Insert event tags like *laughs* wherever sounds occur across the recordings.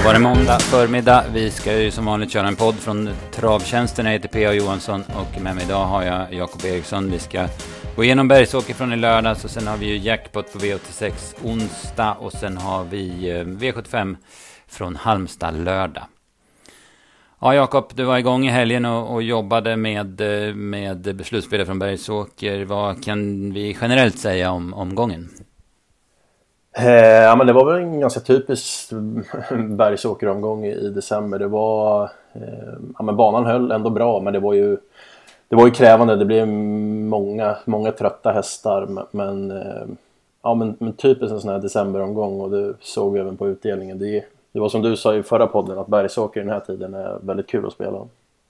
Då var det måndag förmiddag. Vi ska ju som vanligt köra en podd från Travtjänsten. Jag heter P.A. Johansson och med mig idag har jag Jakob Eriksson. Vi ska gå igenom Bergsåker från i lördags och sen har vi ju jackpot på V86 onsdag och sen har vi eh, V75 från Halmstad lördag. Ja, Jakob, du var igång i helgen och, och jobbade med, eh, med beslutsspelare från Bergsåker. Vad kan vi generellt säga om omgången? Eh, ja, men det var väl en ganska typisk mm, *laughs* bergsåkeromgång i december. Det var, eh, ja, men banan höll ändå bra men det var ju, det var ju krävande. Det blev många, många trötta hästar men, eh, ja, men, men typiskt en sån här decemberomgång och det såg vi även på utdelningen. Det, det var som du sa i förra podden att Bergsåker den här tiden är väldigt kul att spela.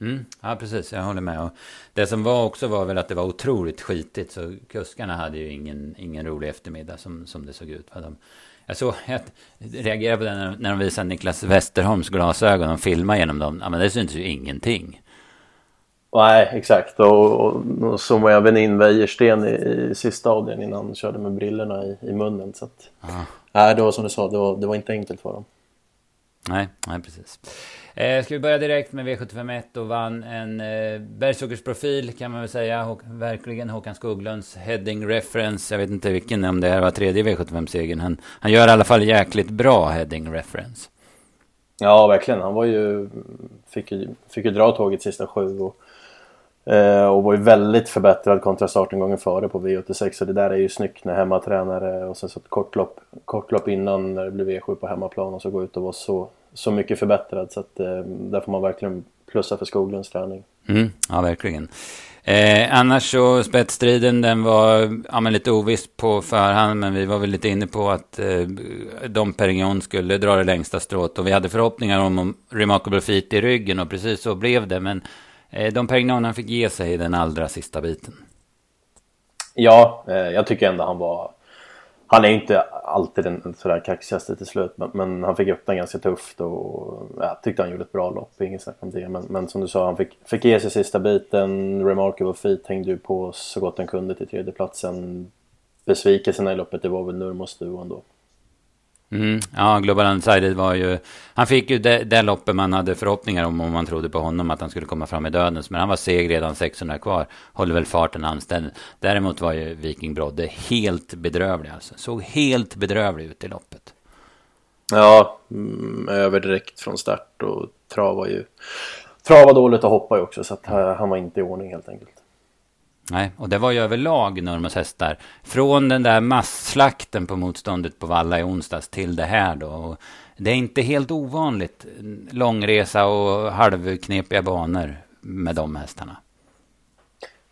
Mm, ja, precis. Jag håller med. Och det som var också var väl att det var otroligt skitigt. Så kuskarna hade ju ingen, ingen rolig eftermiddag som, som det såg ut. De, jag, såg, jag reagerade på det när, de visade Niklas Westerholms glasögon och filmade genom dem. Ja, men det syntes ju ingenting. Nej, exakt. Och, och, och så var även in Wäjersten i, i sista avdelningen innan han körde med brillorna i, i munnen. Så att, nej, det var som du sa, det var, det var inte enkelt för dem. Nej, nej precis. Eh, ska vi börja direkt med V751 och vann en eh, Bergsåkersprofil kan man väl säga. Och, verkligen Håkan Skoglunds heading reference. Jag vet inte vilken, om det här var tredje V75-segern. Han, han gör i alla fall jäkligt bra heading reference. Ja, verkligen. Han var ju, fick ju, fick ju dra tåget sista sju. Och, Eh, och var ju väldigt förbättrad kontra startengången före på V86. Så det där är ju snyggt när hemmatränare och sen så ett kortlopp, kortlopp innan när det blir V7 på hemmaplan och så gå ut och vara så så mycket förbättrad så att eh, där får man verkligen plussa för Skoglunds träning. Mm, ja, verkligen. Eh, annars så spetsstriden den var ja, men lite oviss på förhand men vi var väl lite inne på att eh, Dom Perignon skulle dra det längsta strået och vi hade förhoppningar om, om Remarkable Feet i ryggen och precis så blev det men Eh, Dom Perignon han fick ge sig den allra sista biten. Ja, eh, jag tycker ändå han var han är inte alltid den sådär kaxigaste till slut men, men, han fick upp den ganska tufft och jag tyckte han gjorde ett bra lopp, inget snack om det. Men, men som du sa, han fick, fick ge sig sista biten. Remarkable Feet hängde ju på så gott han kunde till tredjeplatsen. Besvikelserna i loppet, det var väl Nurmos duon då. Mm, ja, Global Undecided var ju... Han fick ju det, det loppet man hade förhoppningar om, om man trodde på honom, att han skulle komma fram i dödens. Men han var seg redan 600 kvar. Håller väl farten anständigt. Däremot var ju Viking Brodde helt bedrövlig alltså. Såg helt bedrövlig ut i loppet. Ja, mm, över direkt från start och trav ju... Travar dåligt och hoppa ju också, så att eh, han var inte i ordning helt enkelt. Nej, och det var ju överlag Nurmos hästar. Från den där masslakten på motståndet på Valla i onsdags till det här då. Och det är inte helt ovanligt mm, långresa och halvknepiga banor med de hästarna.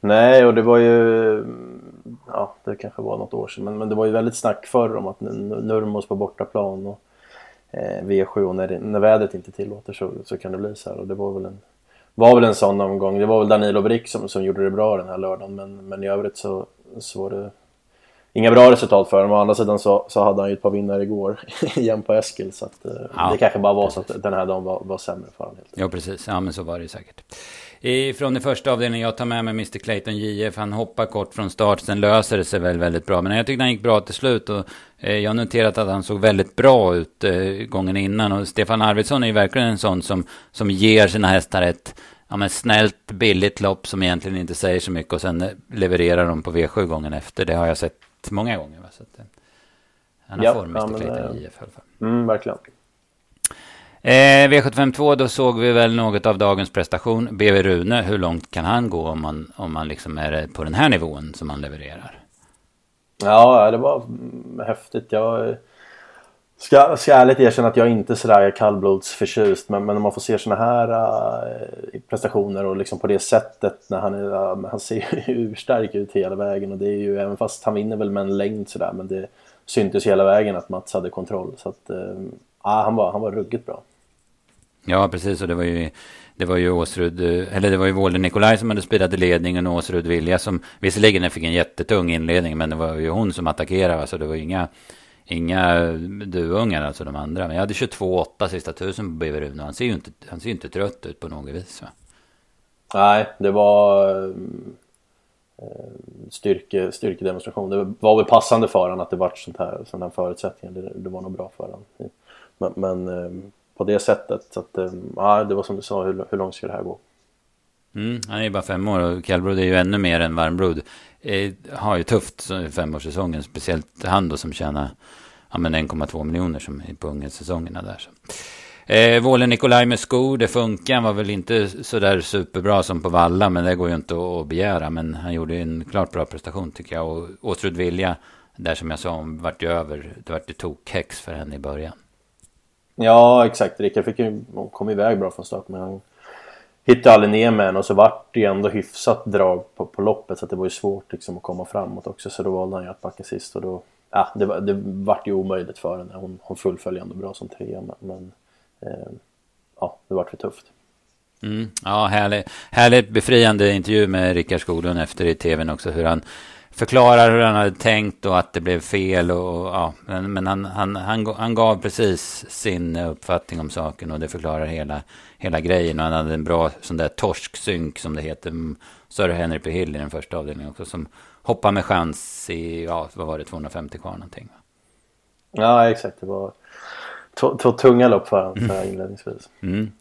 Nej, och det var ju... Ja, det kanske var något år sedan. Men, men det var ju väldigt snack förr om att Nurmos på bortaplan och eh, V7 och när, när vädret inte tillåter så, så kan det bli så här. Och det var väl en var väl en sån omgång. Det var väl Danilo Brick som, som gjorde det bra den här lördagen. Men, men i övrigt så, så var det inga bra resultat för honom. Å andra sidan så, så hade han ju ett par vinnare igår *laughs* igen på Eskil. Så att, eh, ja. det kanske bara var så att den här dagen var, var sämre för honom. Ja, precis. Ja, men så var det säkert. I, från den första avdelningen, jag tar med mig Mr Clayton JF. Han hoppar kort från start, sen löser det sig väl väldigt bra. Men jag tyckte han gick bra till slut. Och, eh, jag har noterat att han såg väldigt bra ut eh, gången innan. Och Stefan Arvidsson är ju verkligen en sån som, som ger sina hästar ett ja, men snällt, billigt lopp som egentligen inte säger så mycket och sen levererar de på V7 gången efter. Det har jag sett många gånger. Va? Så att, eh, han har ja, form, Mr. Clayton IF i alla fall. Mm, verkligen. Eh, V752, då såg vi väl något av dagens prestation. BV Rune, hur långt kan han gå om man, om man liksom är på den här nivån som han levererar? Ja, det var häftigt. Jag Ska, ska ärligt erkänna att jag inte är sådär kallblodsförtjust men, men om man får se sådana här äh, prestationer och liksom på det sättet när han, är, äh, han ser ju *laughs* urstark ut hela vägen och det är ju även fast han vinner väl med en längd sådär men det syntes hela vägen att Mats hade kontroll så att äh, han, var, han var ruggigt bra. Ja precis och det var ju det var ju Åsrud, eh, eller det var ju Våler Nikolaj som hade spelat ledningen och Åsrud Vilja som visserligen fick en jättetung inledning men det var ju hon som attackerade. så det var ju inga Inga duvungar, alltså de andra. Men jag hade 22-8 sista tusen på BV Rune. Han ser ju inte, han ser inte trött ut på något vis. Va? Nej, det var eh, styrke, styrkedemonstration. Det var väl passande för honom att det vart sånt här, sådana här förutsättningar. Det, det var nog bra för honom. Men, men eh, på det sättet. Så att, eh, ja, det var som du sa, hur, hur långt ska det här gå? Mm, han är ju bara fem år och kallblod är ju ännu mer än varmblod. Eh, har ju tufft femårssäsongen, speciellt han då som tjänar ja, 1,2 miljoner som är på unghetssäsongerna där. Så. Eh, Vålen Nikolaj med skor, det funkar. Han var väl inte så där superbra som på Valla, men det går ju inte att begära. Men han gjorde en klart bra prestation tycker jag. Och Åstrud Vilja, där som jag sa, vart ju över, det vart ju tokhäx för henne i början. Ja, exakt. Rickard fick ju, kom iväg bra från start, men han hittade aldrig ner med henne och så vart det ju ändå hyfsat drag på, på loppet så att det var ju svårt liksom att komma framåt också. Så då valde han ju att backa sist och då, ja, det, var, det vart ju omöjligt för henne. Hon, hon fullföljde ändå bra som trea, men, men eh, ja, det vart för tufft. Mm, ja, härligt, härligt befriande intervju med Rickard Skoglund efter i tvn också. Hur han förklarar hur han hade tänkt och att det blev fel. Och, ja, men, men han, han, han, han gav precis sin uppfattning om saken och det förklarar hela, hela grejen. Och han hade en bra sån där torsksynk som det heter. Sir Henry P. Hill i den första avdelningen också. Som hoppar med chans i, ja, vad var det, 250 kvar någonting. Ja, exakt. Det var två, två tunga lopp för honom mm. inledningsvis. Mm.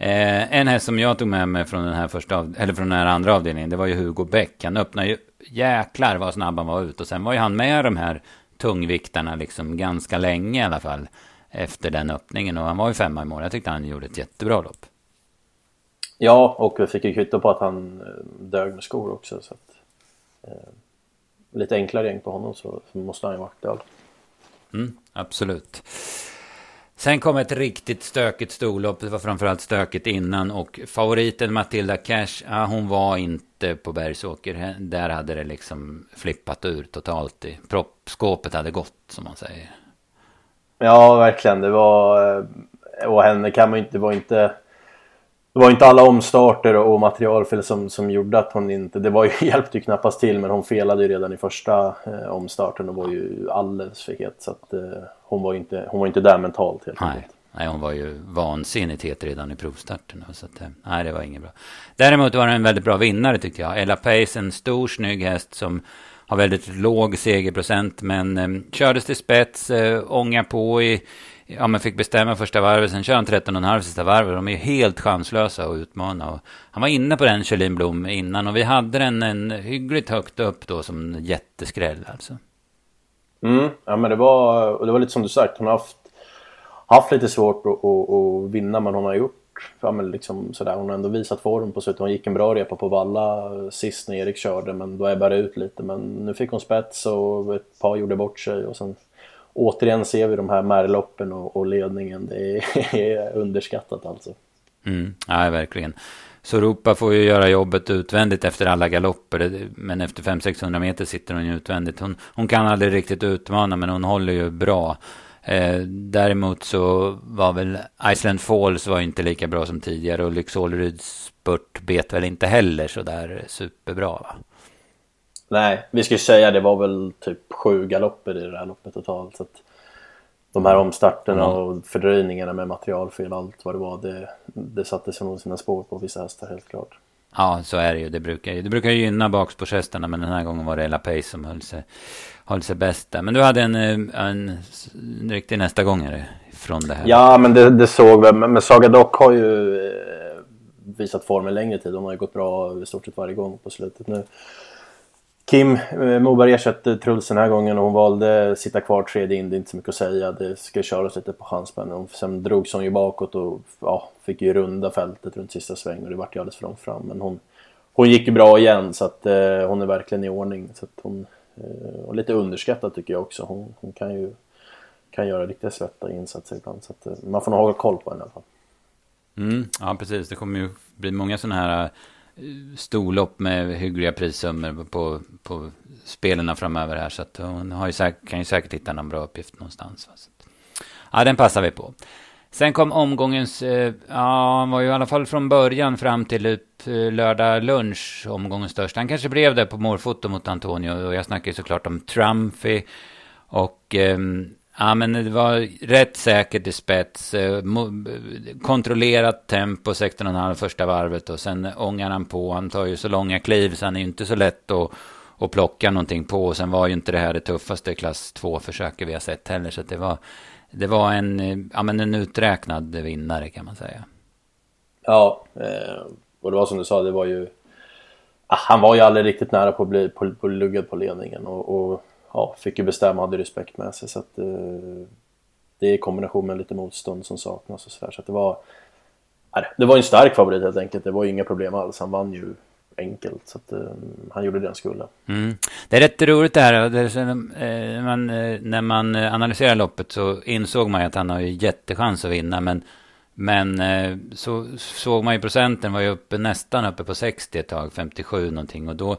Eh, en häst som jag tog med mig från den här första av, eller från den här andra avdelningen, det var ju Hugo Bäck. Han öppnade ju, jäklar vad snabb han var ut. Och sen var ju han med de här tungviktarna liksom ganska länge i alla fall. Efter den öppningen och han var ju femma i mål. Jag tyckte han gjorde ett jättebra lopp. Ja, och vi fick ju kvitto på att han eh, dög med skor också. Så att, eh, lite enklare gäng på honom så, så måste han ju vara aktuell. Mm, absolut. Sen kom ett riktigt stökigt storlopp. Det var framförallt stökigt innan. Och favoriten Matilda Cash, ja, hon var inte på Bergsåker. Där hade det liksom flippat ur totalt. Proppskåpet hade gått, som man säger. Ja, verkligen. Det var... Eh, och henne kan man inte... Det var inte det var inte alla omstarter och materialfel som, som gjorde att hon inte... Det var ju, *laughs* hjälpte ju knappast till men hon felade ju redan i första eh, omstarten och var ju alldeles för het. Så att eh, hon, var inte, hon var inte där mentalt helt enkelt. Nej, hon var ju vansinnigt het redan i provstarten. Så att, eh, nej, det var inget bra. Däremot var det en väldigt bra vinnare tyckte jag. Ella Pace, en stor snygg häst som har väldigt låg segerprocent. Men eh, kördes till spets, eh, ånga på i ja, men fick bestämma första varvet. Sen kör han 13,5 sista varvet. De är ju helt chanslösa att utmana. Och han var inne på den Kjellin Blom innan. Och vi hade den en hyggligt högt upp då som jätteskräll alltså. Mm, ja men det var, och det var lite som du sagt. Hon har haft, haft lite svårt att, att, att vinna men hon har gjort ja, men liksom sådär, hon har ändå visat form på slutet. Hon gick en bra repa på Valla sist när Erik körde men då ebbade det ut lite. Men nu fick hon spets och ett par gjorde bort sig och sen återigen ser vi de här märloppen och, och ledningen. Det är, *laughs* underskattat alltså. Mm, ja, verkligen. Så Europa får ju göra jobbet utvändigt efter alla galopper. Men efter 500-600 meter sitter hon ju utvändigt. Hon, hon kan aldrig riktigt utmana men hon håller ju bra. Eh, däremot så var väl Iceland Falls var inte lika bra som tidigare. Och Lyxåleryds spurt bet väl inte heller så där superbra va? Nej, vi ska ju säga det var väl typ sju galopper i det här loppet totalt. Så att de här omstarterna mm. och fördröjningarna med materialfel och allt vad det var. Det, det satte sig nog sina spår på vissa hästar helt klart. Ja, så är det ju. Det brukar, det brukar gynna bakspårshästarna men den här gången var det Ella Pace som höll sig, höll sig bäst där. Men du hade en, en, en riktig nästa gångare från det här. Ja, men det, det såg vi. Men Saga Dock har ju eh, visat form en längre tid. Hon har ju gått bra i stort sett varje gång på slutet nu. Kim eh, Moberg ersatte Truls den här gången och hon valde sitta kvar tredje in. Det är inte så mycket att säga. Det ska köras lite på chansspänn. Sen drogs hon ju bakåt och ja, fick ju runda fältet runt sista sväng och det vart ju alldeles för långt fram. Men hon, hon gick ju bra igen så att eh, hon är verkligen i ordning. Så att hon, eh, och lite underskattad tycker jag också. Hon, hon kan ju kan göra riktigt svettiga insatser ibland. Så att, eh, man får nog hålla koll på henne i alla fall. Mm, ja, precis. Det kommer ju bli många sådana här eh, storlopp med hyggliga prissummor på, på spelarna framöver här. Så att hon har ju säkert, kan ju säkert hitta någon bra uppgift någonstans. Ja, den passar vi på. Sen kom omgångens, eh, ja, han var ju i alla fall från början fram till upp lördag lunch, omgångens största. Han kanske blev det på målfoto mot Antonio och jag snackar ju såklart om Trumpy. Och eh, Ja, men det var rätt säkert i spets. Eh, kontrollerat tempo, 16,5 första varvet och sen ångar han på. Han tar ju så långa kliv så han är ju inte så lätt att, att plocka någonting på. Och sen var ju inte det här det tuffaste klass 2-försöket vi har sett heller. Så det var det var en, eh, ja, men en uträknad vinnare kan man säga. Ja, eh, och det var som du sa, det var ju... Ah, han var ju aldrig riktigt nära på att bli på, på på ledningen och, och ja, fick ju bestämma, hade respekt med sig. Så att, eh, det är i kombination med lite motstånd som saknas och sådär. Så att det var... Det var en stark favorit helt enkelt. Det var ju inga problem alls. Han vann ju enkelt. Så att, eh, han gjorde det han skulle. Mm. Det är rätt roligt det här. Det är, eh, man, när man eh, eh, analyserar loppet så insåg man ju att han har ju jättechans att vinna. Men, men eh, så såg man ju procenten var ju uppe, nästan uppe på 60 ett tag, 57 någonting. Och då,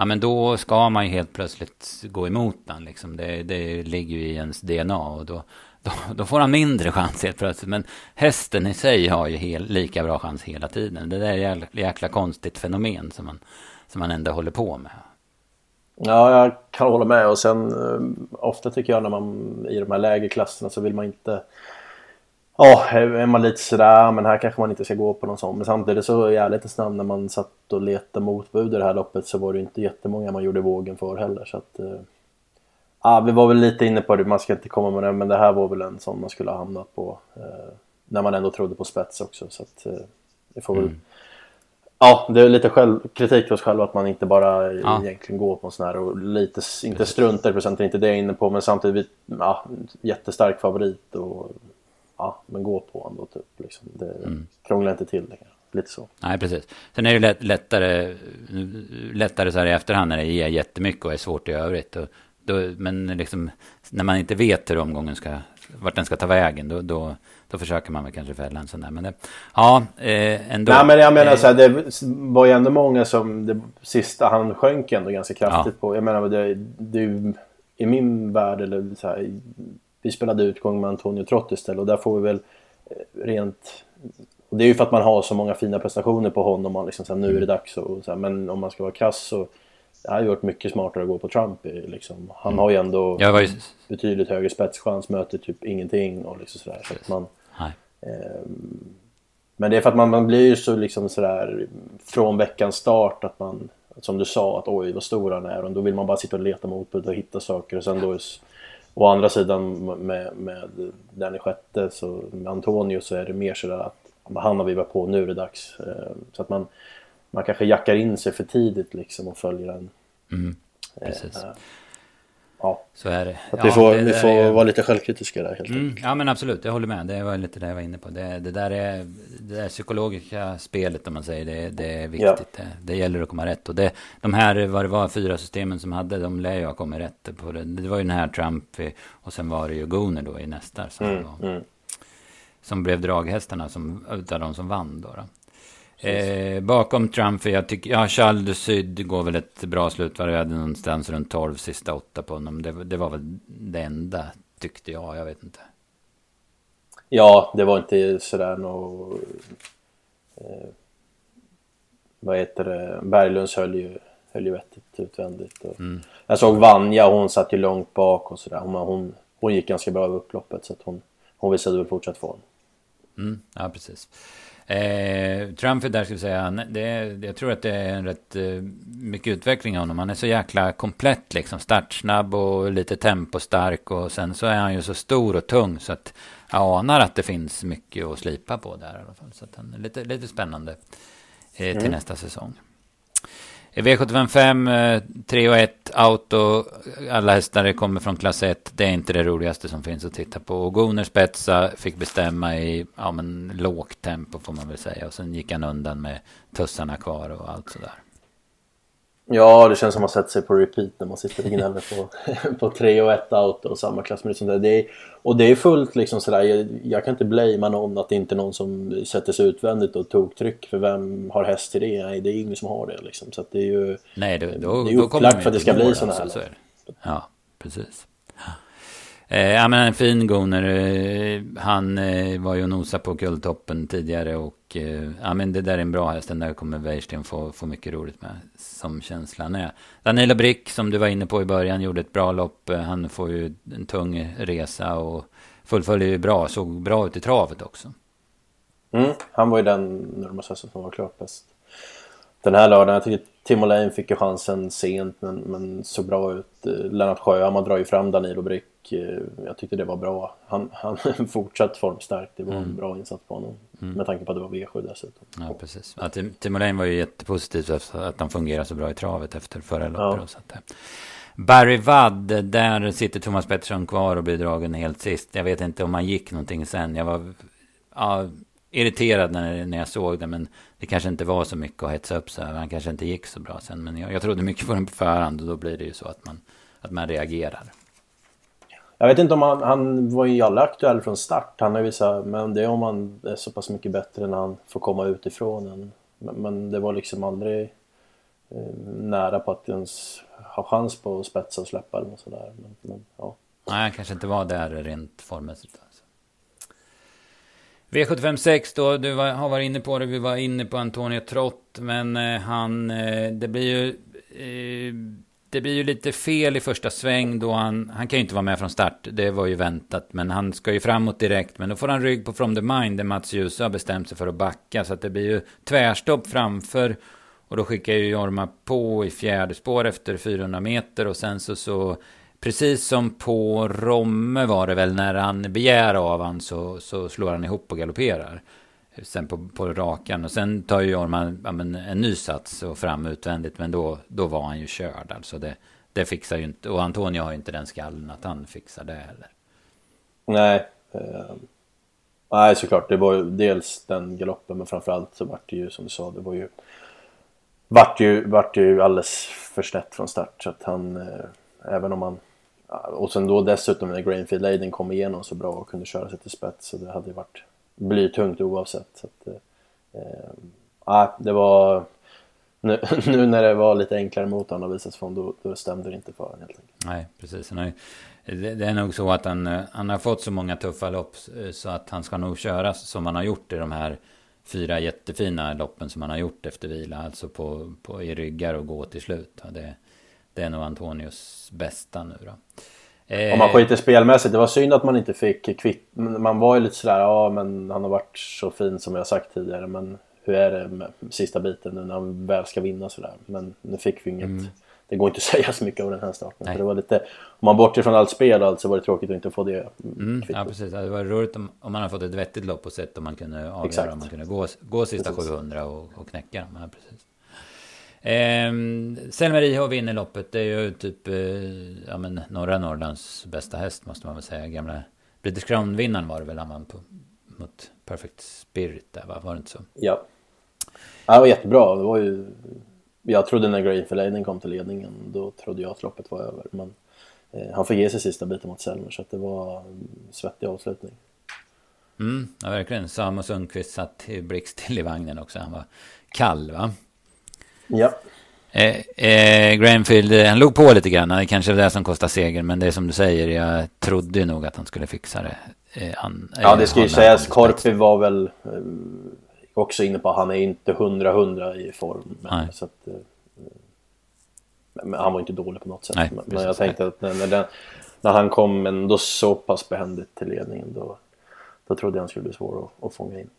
ja, men då ska man ju helt plötsligt gå emot den. Liksom. Det, det ligger ju i ens DNA. Och då, då, då, får han mindre chans helt plötsligt. Men hästen i sig har ju hel, lika bra chans hela tiden. Det där är ett jäkla konstigt fenomen som man, som man ändå håller på med. Ja, jag kan hålla med och sen eh, ofta tycker jag när man i de här lägre klasserna så vill man inte Ja, är man lite sådär, men här kanske man inte ska gå på någon sån. Men samtidigt så i ärlighetens namn när man satt och letade motbud i det här loppet så var det inte jättemånga man gjorde vågen för heller. Så att, eh, Ja, vi var väl lite inne på det, man ska inte komma med det, men det här var väl en sån man skulle ha hamnat på. Eh, när man ändå trodde på spets också. Så att, eh, det får väl... Mm. Ja, det är lite själv, kritik till oss själva att man inte bara ja. egentligen går på en sån här och lite, inte struntar i procenten, inte det jag är inne på, men samtidigt ja, jättestark favorit och ja, men gå på ändå typ. Liksom. Det mm. krånglar inte till det. Lite så. Nej, precis. Sen är det lätt, lättare, lättare så här i efterhand när det ger jättemycket och är svårt i övrigt. Och då, men liksom, när man inte vet hur omgången ska, vart den ska ta vägen, då, då, då försöker man väl kanske fälla en sån där. Men det, ja, eh, ändå. Nej, men jag menar så här, det var ju ändå många som, det sista, han sjönk ändå ganska kraftigt ja. på. Jag menar, det, det, i min värld, eller så här, vi spelade utgång med Antonio Trott istället och där får vi väl eh, rent och det är ju för att man har så många fina prestationer på honom. Man liksom, så här, nu är det mm. dags. Och, så här, men om man ska vara krass så det hade varit mycket smartare att gå på Trump. Liksom. Han mm. har ju ändå ju... betydligt högre spetschans, möter typ ingenting och liksom sådär. Så att man, eh, men det är för att man, man blir ju så liksom sådär från veckans start att man, som du sa, att oj vad stor han är och då vill man bara sitta och leta motbud och hitta saker och sen då Å andra sidan med, med den i sjätte, så med Antonio så är det mer sådär att han har vivat på, nu är det dags. Eh, så att man, man kanske jackar in sig för tidigt liksom och följer en. Mm, precis. Eh, ja, så är det. Att vi får, det, vi får är... vara lite självkritiska där helt mm, enkelt. Ja men absolut, jag håller med. Det var lite det jag var inne på. Det, det där är det där psykologiska spelet om man säger det, det är viktigt. Ja. Det, det, gäller att komma rätt. Och det, de här, vad det var, fyra systemen som hade, de lär ju ha kommit rätt på det. Det var ju den här Trump och sen var det ju Gooner då i nästa. Som, mm, var, mm. som blev draghästarna som, utav de som vann då. då. Eh, bakom Trump, jag tycker, ja, Charles de Syd går väl ett bra slut. Vi hade någonstans runt 12 sista åtta på honom. Det, det, var väl det enda, tyckte jag. Jag vet inte. Ja, det var inte sådär något... Eh, vad heter det? Berglunds höll ju, höll ju vettigt utvändigt. Och mm. Jag såg Vanja, hon satt ju långt bak och sådär. Hon, hon, hon gick ganska bra över upploppet så att hon, hon visade väl fortsatt form. Mm, ja, precis. Eh, Trump där skulle jag säga, det, jag tror att det är en rätt eh, mycket utveckling av honom. Han är så jäkla komplett liksom, startsnabb och lite tempostark och sen så är han ju så stor och tung så att jag anar att det finns mycket att slipa på där i alla fall. Så att han är lite, lite spännande eh, till mm. nästa säsong. V755, 3 eh, och 1, auto, alla hästar kommer från klass 1. Det är inte det roligaste som finns att titta på. Och Gunnar Spetsa fick bestämma i ja, men, lågt tempo får man väl säga. Och sen gick han undan med tussarna kvar och allt sådär. Ja, det känns som att man sätter sig på repeat när man sitter och gnäller på, *laughs* på 3 och 1 auto och samma klass. Men. Det är, och det är fullt liksom sådär, jag, jag kan inte blamea någon att det inte är någon som sätter sig utvändigt och tog tryck för vem har häst till det? Nej, det är ingen som har det liksom. Så att det är ju Nej, då, då, det är upplagt för att det ska bli sådana här. Så ja, precis. Eh, ja men en fin Goner. Eh, han eh, var ju och nosade på kulltoppen tidigare och ja men det där är en bra häst. Den där kommer Weirsten få, få mycket roligt med. Som känslan är. Danilo Brick som du var inne på i början gjorde ett bra lopp. Han får ju en tung resa och fullföljer ju bra. Såg bra ut i travet också. Mm, han var ju den Nurmos som var klart bäst. den här lördagen. Jag tycker Timo Lane fick ju chansen sent men, men såg bra ut. Eh, Lennart Sjöhammar drar ju fram Danilo Brick. Eh, jag tyckte det var bra. Han, *laughs* han fortsatt formstark. Det var mm. en bra insats på honom. Mm. Med tanke på att det var V7 dessutom. Ja, precis. Ja, Timo Lane var ju jättepositivt att han fungerar så bra i travet efter förra loppet. Ja. Barry Wadd, där sitter Thomas Pettersson kvar och blir dragen helt sist. Jag vet inte om han gick någonting sen. Jag var ja, irriterad när, när jag såg det, men det kanske inte var så mycket att hetsa upp sig Han kanske inte gick så bra sen, men jag, jag trodde mycket på den på förhand och då blir det ju så att man, att man reagerar. Jag vet inte om han, han var ju aldrig aktuell från start. Han har vissa, men det är om han är så pass mycket bättre när han får komma utifrån. Än, men, men det var liksom aldrig eh, nära på att ens ha chans på att spetsa och släppa eller något sådär. Men, men, ja. Nej, han kanske inte var där rent formmässigt. V756 då, du var, har varit inne på det, vi var inne på Antonio Trott, men eh, han, eh, det blir ju... Eh, det blir ju lite fel i första sväng då han, han kan ju inte vara med från start, det var ju väntat, men han ska ju framåt direkt, men då får han rygg på From the Mind där Mats Djuse har bestämt sig för att backa, så att det blir ju tvärstopp framför och då skickar ju Jorma på i fjärde spår efter 400 meter och sen så, så precis som på Romme var det väl när han begär av han så, så slår han ihop och galopperar. Sen på, på rakan och sen tar ju Jorma ja, men, en ny sats och fram utvändigt men då, då var han ju körd alltså. Det, det fixar ju inte och Antonio har ju inte den skallen att han fixar det heller. Nej. Eh, nej såklart det var ju dels den galoppen men framförallt så vart det ju som du sa det var ju vart ju, vart ju alldeles för snett från start så att han eh, även om han och sen då dessutom när Grainfield Laden kom igenom så bra och kunde köra sig till spets så det hade ju varit blytungt oavsett. Så att, eh, eh, det var nu, *laughs* nu, när det var lite enklare mot honom att visas från då, då stämde det inte för honom helt enkelt. Nej, precis. Nej. Det är nog så att han, eh, han har fått så många tuffa lopp eh, så att han ska nog köra som han har gjort i de här fyra jättefina loppen som han har gjort efter vila. Alltså på, på, i ryggar och gå till slut. Det, det är nog Antonius bästa nu då. Om man skiter spelmässigt, det var synd att man inte fick kvitt. Man var ju lite sådär, ja men han har varit så fin som jag sagt tidigare. Men hur är det med sista biten nu när han väl ska vinna sådär. Men nu fick vi inget. Mm. Det går inte att *laughs* säga så mycket om den här starten. För det var lite, om man bortser från allt spel alltså var det tråkigt att inte få det mm, Ja precis, det var roligt om, om man hade fått ett vettigt lopp och sett om man kunde avgöra Exakt. om man kunde gå, gå sista precis. 700 och, och knäcka dem. Ja, precis. Eh, Selmeriho vinner loppet. Det är ju typ eh, ja, men norra Norrlands bästa häst måste man väl säga. Gamla British Crown-vinnaren var det väl han vann på, mot Perfect Spirit där va? Var det inte så? Ja. ja det var jättebra. Det var ju... Jag trodde när Grey Verladen kom till ledningen då trodde jag att loppet var över. Men eh, han fick ge sig sista biten mot Selmer så det var svettig avslutning. Mm, ja verkligen. Samuel Sundqvist satt blixtstill i vagnen också. Han var kall va? Ja. Eh, eh, Granfield, han låg på lite grann. Det kanske är det som kostar seger. Men det är som du säger, jag trodde nog att han skulle fixa det. Eh, han, ja, det ska ju sägas. Korpi var väl eh, också inne på att han är inte hundra-hundra i form. Men, så att, eh, men han var inte dålig på något sätt. Nej, men, men jag tänkte att när, när, den, när, han kom ändå så pass behändigt till ledningen då, då trodde jag han skulle bli svår att, att fånga in.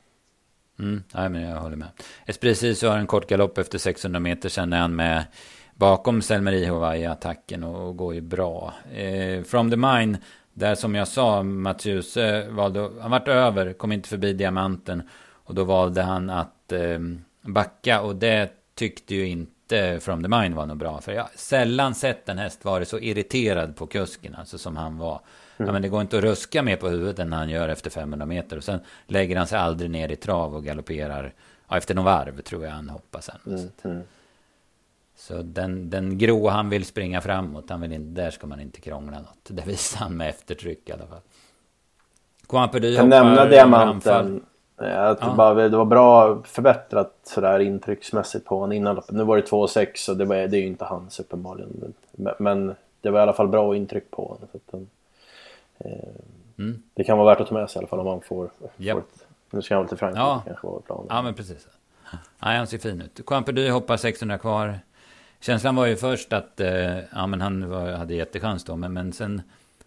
Mm, nej, men jag håller med. Espresso har en kort galopp efter 600 meter. Sen är han med bakom Selmeri Hawaii i attacken och går ju bra. Eh, from the mine, där som jag sa, Mattius eh, valde, han vart över, kom inte förbi diamanten. Och då valde han att eh, backa och det tyckte ju inte From the Mine var något bra. För jag har sällan sett en häst vara så irriterad på kusken, alltså som han var. Mm. Ja, men det går inte att ruska mer på huvudet än han gör efter 500 meter. Och sen lägger han sig aldrig ner i trav och galopperar. Ja, efter någon varv tror jag han hoppar sen. Mm. Mm. Så den, den grå han vill springa framåt, han vill inte, där ska man inte krångla något. Det visar han med eftertryck i alla fall. Quamperdy kan nämna diamanten. Att ja. bara, det var bra förbättrat sådär intrycksmässigt på honom innan. Nu var det 2,6 och det, var, det är ju inte hans uppenbarligen. Men, men det var i alla fall bra intryck på honom. Att, Mm. Det kan vara värt att ta med sig i alla fall om man får, yep. får ett, Nu ska han väl till Frankrike ja. kanske var planen. Ja men precis. Nej han ser fin ut. Quamperdy hoppar 600 kvar. Känslan var ju först att eh, ja, men han var, hade jättechans då. Men, men sen,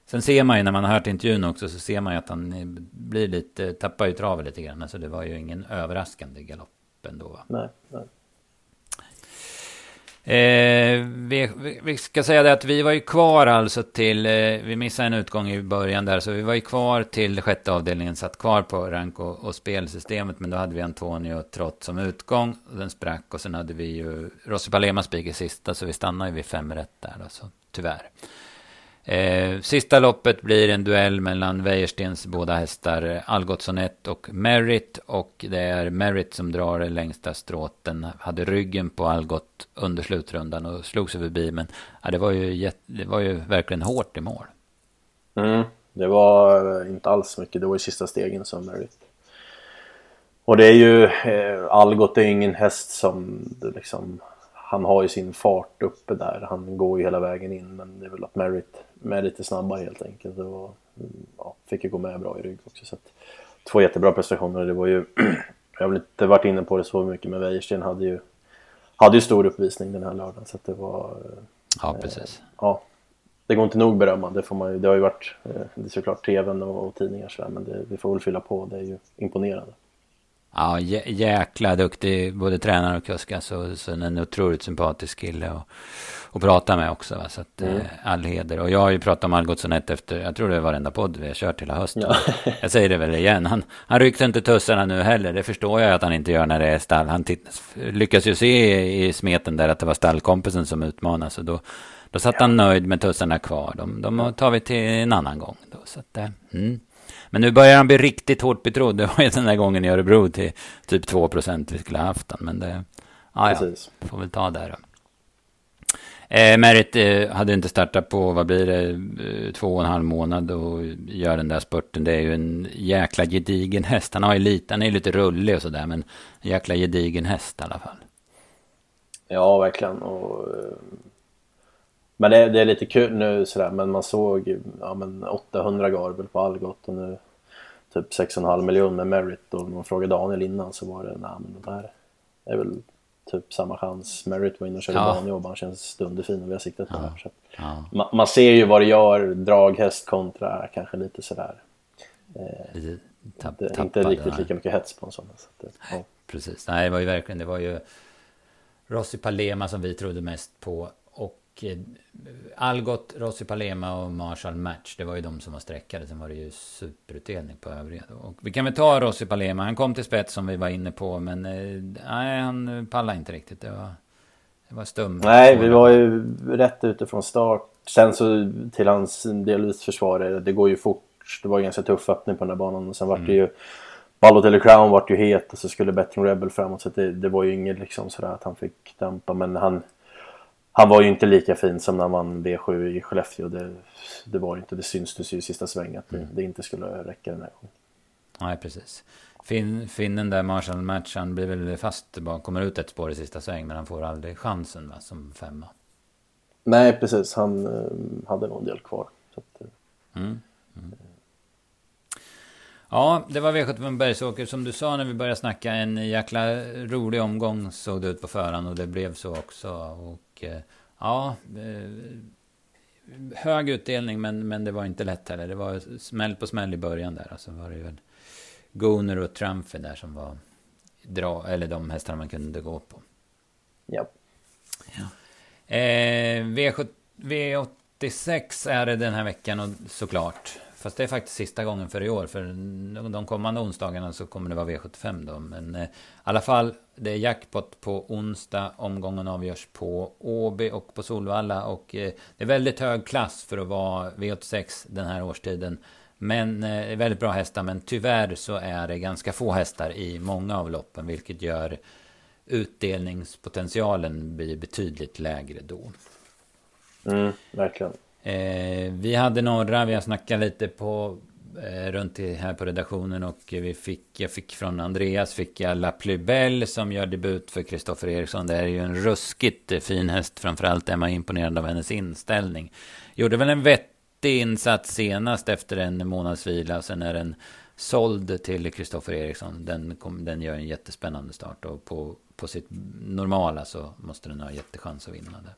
sen ser man ju när man har hört intervjun också så ser man ju att han blir lite, tappar ju travet lite grann. Alltså det var ju ingen överraskande galopp ändå va? Nej, nej. Eh, vi, vi, ska säga det att vi var ju kvar alltså till, eh, vi missade en utgång i början där, så vi var ju kvar till sjätte avdelningen, satt kvar på rank och, och spelsystemet, men då hade vi Antonio Trott som utgång, och den sprack och sen hade vi ju Rossi Palema spik i sista, så vi stannade ju vid fem rätt där, då så tyvärr. Eh, sista loppet blir en duell mellan Wäjerstens båda hästar Algotsson 1 och Merit. Och det är Merit som drar det längsta strået. Den hade ryggen på Algot under slutrundan och slog sig förbi. Men ja, det, var ju det var ju verkligen hårt i mål. Mm, det var eh, inte alls mycket. Det var ju sista stegen som Merit. Och det är ju, eh, Algot är ingen häst som liksom, han har ju sin fart uppe där. Han går ju hela vägen in men det är väl att Merit med lite snabbare helt enkelt. Och, ja, fick ju gå med bra i rygg också. Så att, två jättebra prestationer. Det var ju, *clears throat* jag har väl inte varit inne på det så mycket men Wäjersten hade ju, hade ju stor uppvisning den här lördagen. Så det var... Ja, precis. Eh, ja, det går inte nog berömma. Det, får man ju, det har ju varit eh, det är såklart tvn och, och tidningar så men det, vi får väl fylla på. Det är ju imponerande. Ja, jäkla duktig både tränare och kusk. Alltså, så en otroligt sympatisk kille. Och, att prata med också. Va? Så att, mm. eh, all heder. Och jag har ju pratat om Algotsson efter, jag tror det är varenda podd vi har kört hela hösten. Ja. *laughs* jag säger det väl igen. Han, han ryckte inte tussarna nu heller. Det förstår jag att han inte gör när det är stall. Han lyckas ju se i, i smeten där att det var stallkompisen som utmanade. Så då, då satt han nöjd med tussarna kvar. De, de tar vi till en annan gång. Då, så att, eh, mm. Men nu börjar han bli riktigt hårt betrodd. *laughs* Det var ju den där gången i Örebro till typ 2 procent vi skulle ha haft han. Men det, ja, ja, får väl ta det då. Eh, Merit eh, hade inte startat på, vad blir det, eh, två och en halv månad och gör den där spurten. Det är ju en jäkla gedigen häst. Han har ju lite, han är lite rullig och sådär, men en jäkla gedigen häst i alla fall. Ja, verkligen. Och, eh, men det, det, är lite kul nu sådär, men man såg ja, men 800 garbel på Algot och nu typ 6,5 miljoner med Merit och man frågade Daniel innan så var det, nej men de här är väl typ samma chans. Merit var inne och körde ja. banjobb. Han känns dunderfin och vi har siktat på ja. det här. Så ja. man, man, ser ju vad det gör, draghäst kontra kanske lite sådär. Eh, lite tapp, inte, inte riktigt lika mycket hets på en sån. Så att, ja. Precis, nej det var ju verkligen, det var ju Rossi Palema som vi trodde mest på. Och eh, Algot, Rossi Palema och Marshall Match, det var ju de som var sträckade. Sen var det ju superutdelning på övriga. Och vi kan väl ta Rossi Palema, han kom till spets som vi var inne på, men eh, nej, han pallade inte riktigt. Det var, det var stum. Nej, vi var ju rätt ute från start. Sen så till hans delvis försvar, det går ju fort. Det var ju ganska tuff öppning på den där banan. Och sen mm. det ju Balotelli Crown vart ju het och så skulle Betting Rebel framåt. Så det, det var ju inget liksom sådär att han fick dämpa. Men han, han var ju inte lika fin som när man V7 i Skellefteå. Det, det var inte. Det syns ju i sista svängen att det, mm. det, inte skulle räcka den här gången. Nej, precis. Fin, finnen där, Marshall Match, han blir väl fast, bara kommer ut ett spår i sista sväng, men han får aldrig chansen va, som femma. Nej, precis. Han eh, hade nog en del kvar. Att, eh, mm. Mm. Ja, det var V75 Bergsåker. Som du sa när vi började snacka, en jäkla rolig omgång såg det ut på förhand och det blev så också. Och ja, eh, hög utdelning men, men det var inte lätt heller. Det var smäll på smäll i början där. Alltså var det väl Goner och Trumpy där som var dra, eller de hästarna man kunde gå på. Ja. ja. Eh, V7, V86 är det den här veckan och såklart. Fast det är faktiskt sista gången för i år. För de kommande onsdagarna så kommer det vara V75 då. Men eh, i alla fall, det är jackpot på onsdag. Omgången avgörs på Åby och på Solvalla. Och eh, det är väldigt hög klass för att vara V86 den här årstiden. Men eh, väldigt bra hästar. Men tyvärr så är det ganska få hästar i många av loppen. Vilket gör utdelningspotentialen blir betydligt lägre då. Mm, verkligen. Eh, vi hade några, vi har snackat lite på eh, runt här på redaktionen och vi fick, jag fick från Andreas fick jag La Plubelle som gör debut för Kristoffer Eriksson. Det är ju en ruskigt fin häst, framförallt är man imponerad av hennes inställning. Gjorde väl en vettig insats senast efter en månads vila, sen är den såld till Kristoffer Eriksson. Den, kom, den gör en jättespännande start och på, på sitt normala så måste den ha jättechans att vinna det.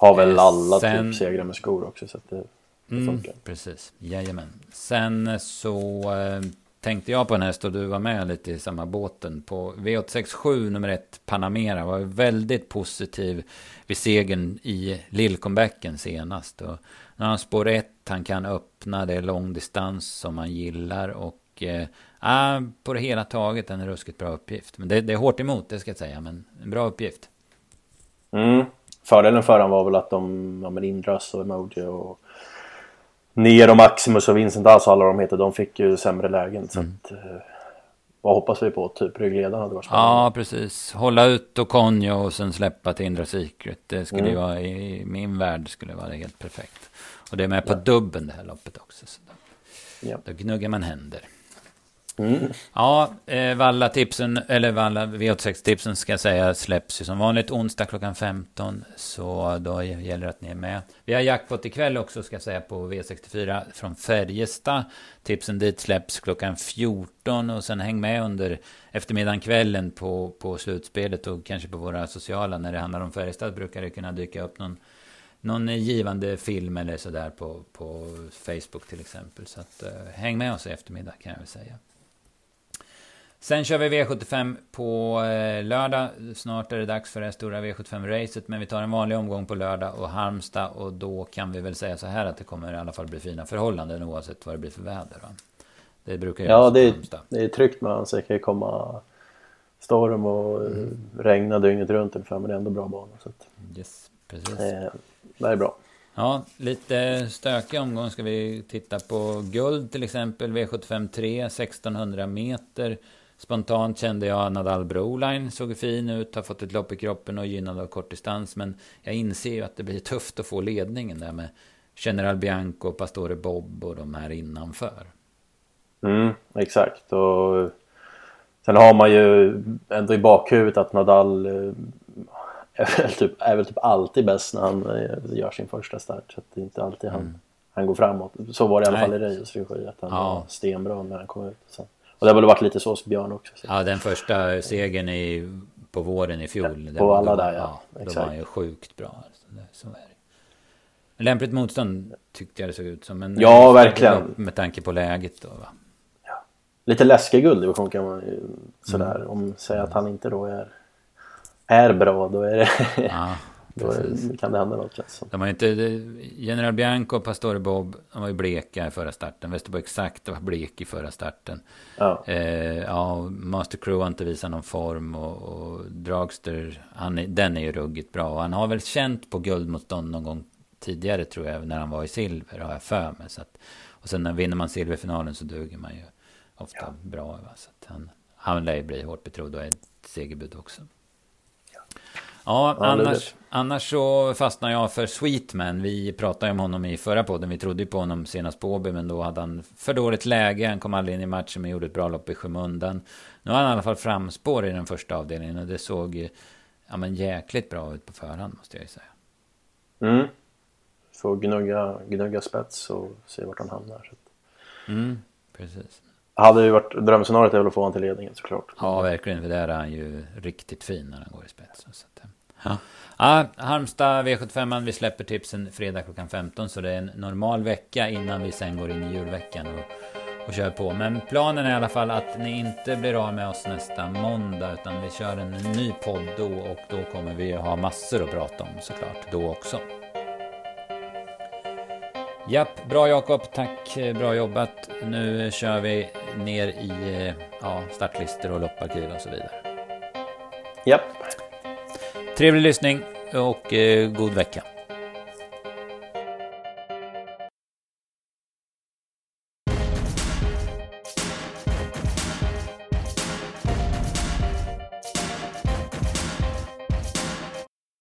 Har väl eh, alla typ Sen... typ segrar med skor också så att det, det mm, funkar. Precis, jajamän. Sen så... Eh, tänkte jag på en häst och du var med lite i samma båten. På V867 nummer 1 Panamera var väldigt positiv vid segern i lillcomebacken senast. Och när han spår 1, han kan öppna, det är långdistans som han gillar och eh, på det hela taget en ruskigt bra uppgift. Men det, det, är hårt emot, det ska jag säga, men en bra uppgift. Mm. Fördelen för honom var väl att de, ja men Indras och Emoji och Ner och Maximus och Vincent alltså alla de heter, de fick ju sämre lägen. Så mm. att, eh, vad hoppas vi på? Typ ryggledaren hade varit spännande. Ja, precis. Hålla ut och Konjo och sen släppa till Indra Secret. Det skulle mm. ju vara, i min värld skulle vara helt perfekt. Och det är med på ja. dubben det här loppet också. Så då, ja. då gnuggar man händer. Mm. Ja, eh, Valla-tipsen, eller Valla V86-tipsen ska jag säga släpps ju som vanligt onsdag klockan 15. Så då gäller det att ni är med. Vi har jackpot ikväll också ska jag säga på V64 från Färjestad. Tipsen dit släpps klockan 14 och sen häng med under eftermiddagen, kvällen på, på slutspelet och kanske på våra sociala. När det handlar om Färjestad brukar det kunna dyka upp någon någon givande film eller sådär på, på Facebook till exempel. Så att, eh, häng med oss i eftermiddag kan jag väl säga. Sen kör vi V75 på eh, lördag. Snart är det dags för det stora V75-racet. Men vi tar en vanlig omgång på lördag och Halmstad. Och då kan vi väl säga så här att det kommer i alla fall bli fina förhållanden oavsett vad det blir för väder. Va? Det brukar Ja, det är, det är tryggt med att det kan komma storm och mm. regna dygnet runt ungefär. Men det är ändå bra bana. Så att, yes, precis. Eh, det är bra. Ja, lite stökig omgång ska vi titta på. Guld till exempel, V75 3, 1600 meter. Spontant kände jag Nadal Broline såg fin ut, har fått ett lopp i kroppen och gynnad av kortdistans. Men jag inser ju att det blir tufft att få ledningen där med General Bianco, Pastore Bob och de här innanför. Mm, exakt. Och sen har man ju ändå i bakhuvudet att Nadal eh, *laughs* är väl typ, är väl typ alltid bäst när han eh, gör sin första start. Så det är inte alltid han, mm. han går framåt. Så var det i alla fall i Reyes regi, att han ja. var stenbra när han kom ut. Sen. Och det har väl varit lite så hos Björn också. Så. Ja, den första segern i, på våren i fjol. På alla där ja. ja då var han ju sjukt bra. Alltså. Lämpligt motstånd tyckte jag det såg ut som. Men ja, verkligen. Med tanke på läget då va. Ja. Lite läskig gulddivision kan man ju sådär. Mm. Om säga att han inte då är, är bra. Då är det... Ja. Då kan det hända något som. De har inte, General Bianco och Pastore Bob, de var ju bleka i förra starten. Västerbo Exakt var blek i förra starten. Ja. Eh, ja, Master Crew har inte visat någon form och, och Dragster, han, den är ju ruggigt bra. Och han har väl känt på guldmotstånd någon gång tidigare tror jag, när han var i silver, har jag för mig. Så att, och sen när vinner man silverfinalen så duger man ju ofta ja. bra. Va? Så att han, han lär ju bli hårt betrodd och är ett segerbud också. Ja, annars, annars så fastnar jag för Sweetman. Vi pratade om honom i förra podden. Vi trodde på honom senast på Åby, men då hade han för dåligt läge. Han kom aldrig in i matchen, men gjorde ett bra lopp i skymundan. Nu har han i alla fall framspår i den första avdelningen och det såg ja, men jäkligt bra ut på förhand, måste jag ju säga. Mm. Får gnugga, gnugga spets och se vart han hamnar. Mm, precis. Hade ju varit drömscenariot är väl att få honom till ledningen såklart. Ja, verkligen. För där är han ju riktigt fin när han går i spetsen. Så att, eh. ja. ja, Halmstad V75, vi släpper tipsen fredag klockan 15. Så det är en normal vecka innan vi sen går in i julveckan och, och kör på. Men planen är i alla fall att ni inte blir av med oss nästa måndag. Utan vi kör en ny podd då och då kommer vi ha massor att prata om såklart då också. Japp, bra Jakob, tack, bra jobbat. Nu kör vi ner i ja, startlistor och lopparkiv och så vidare. Japp. Trevlig lyssning och eh, god vecka.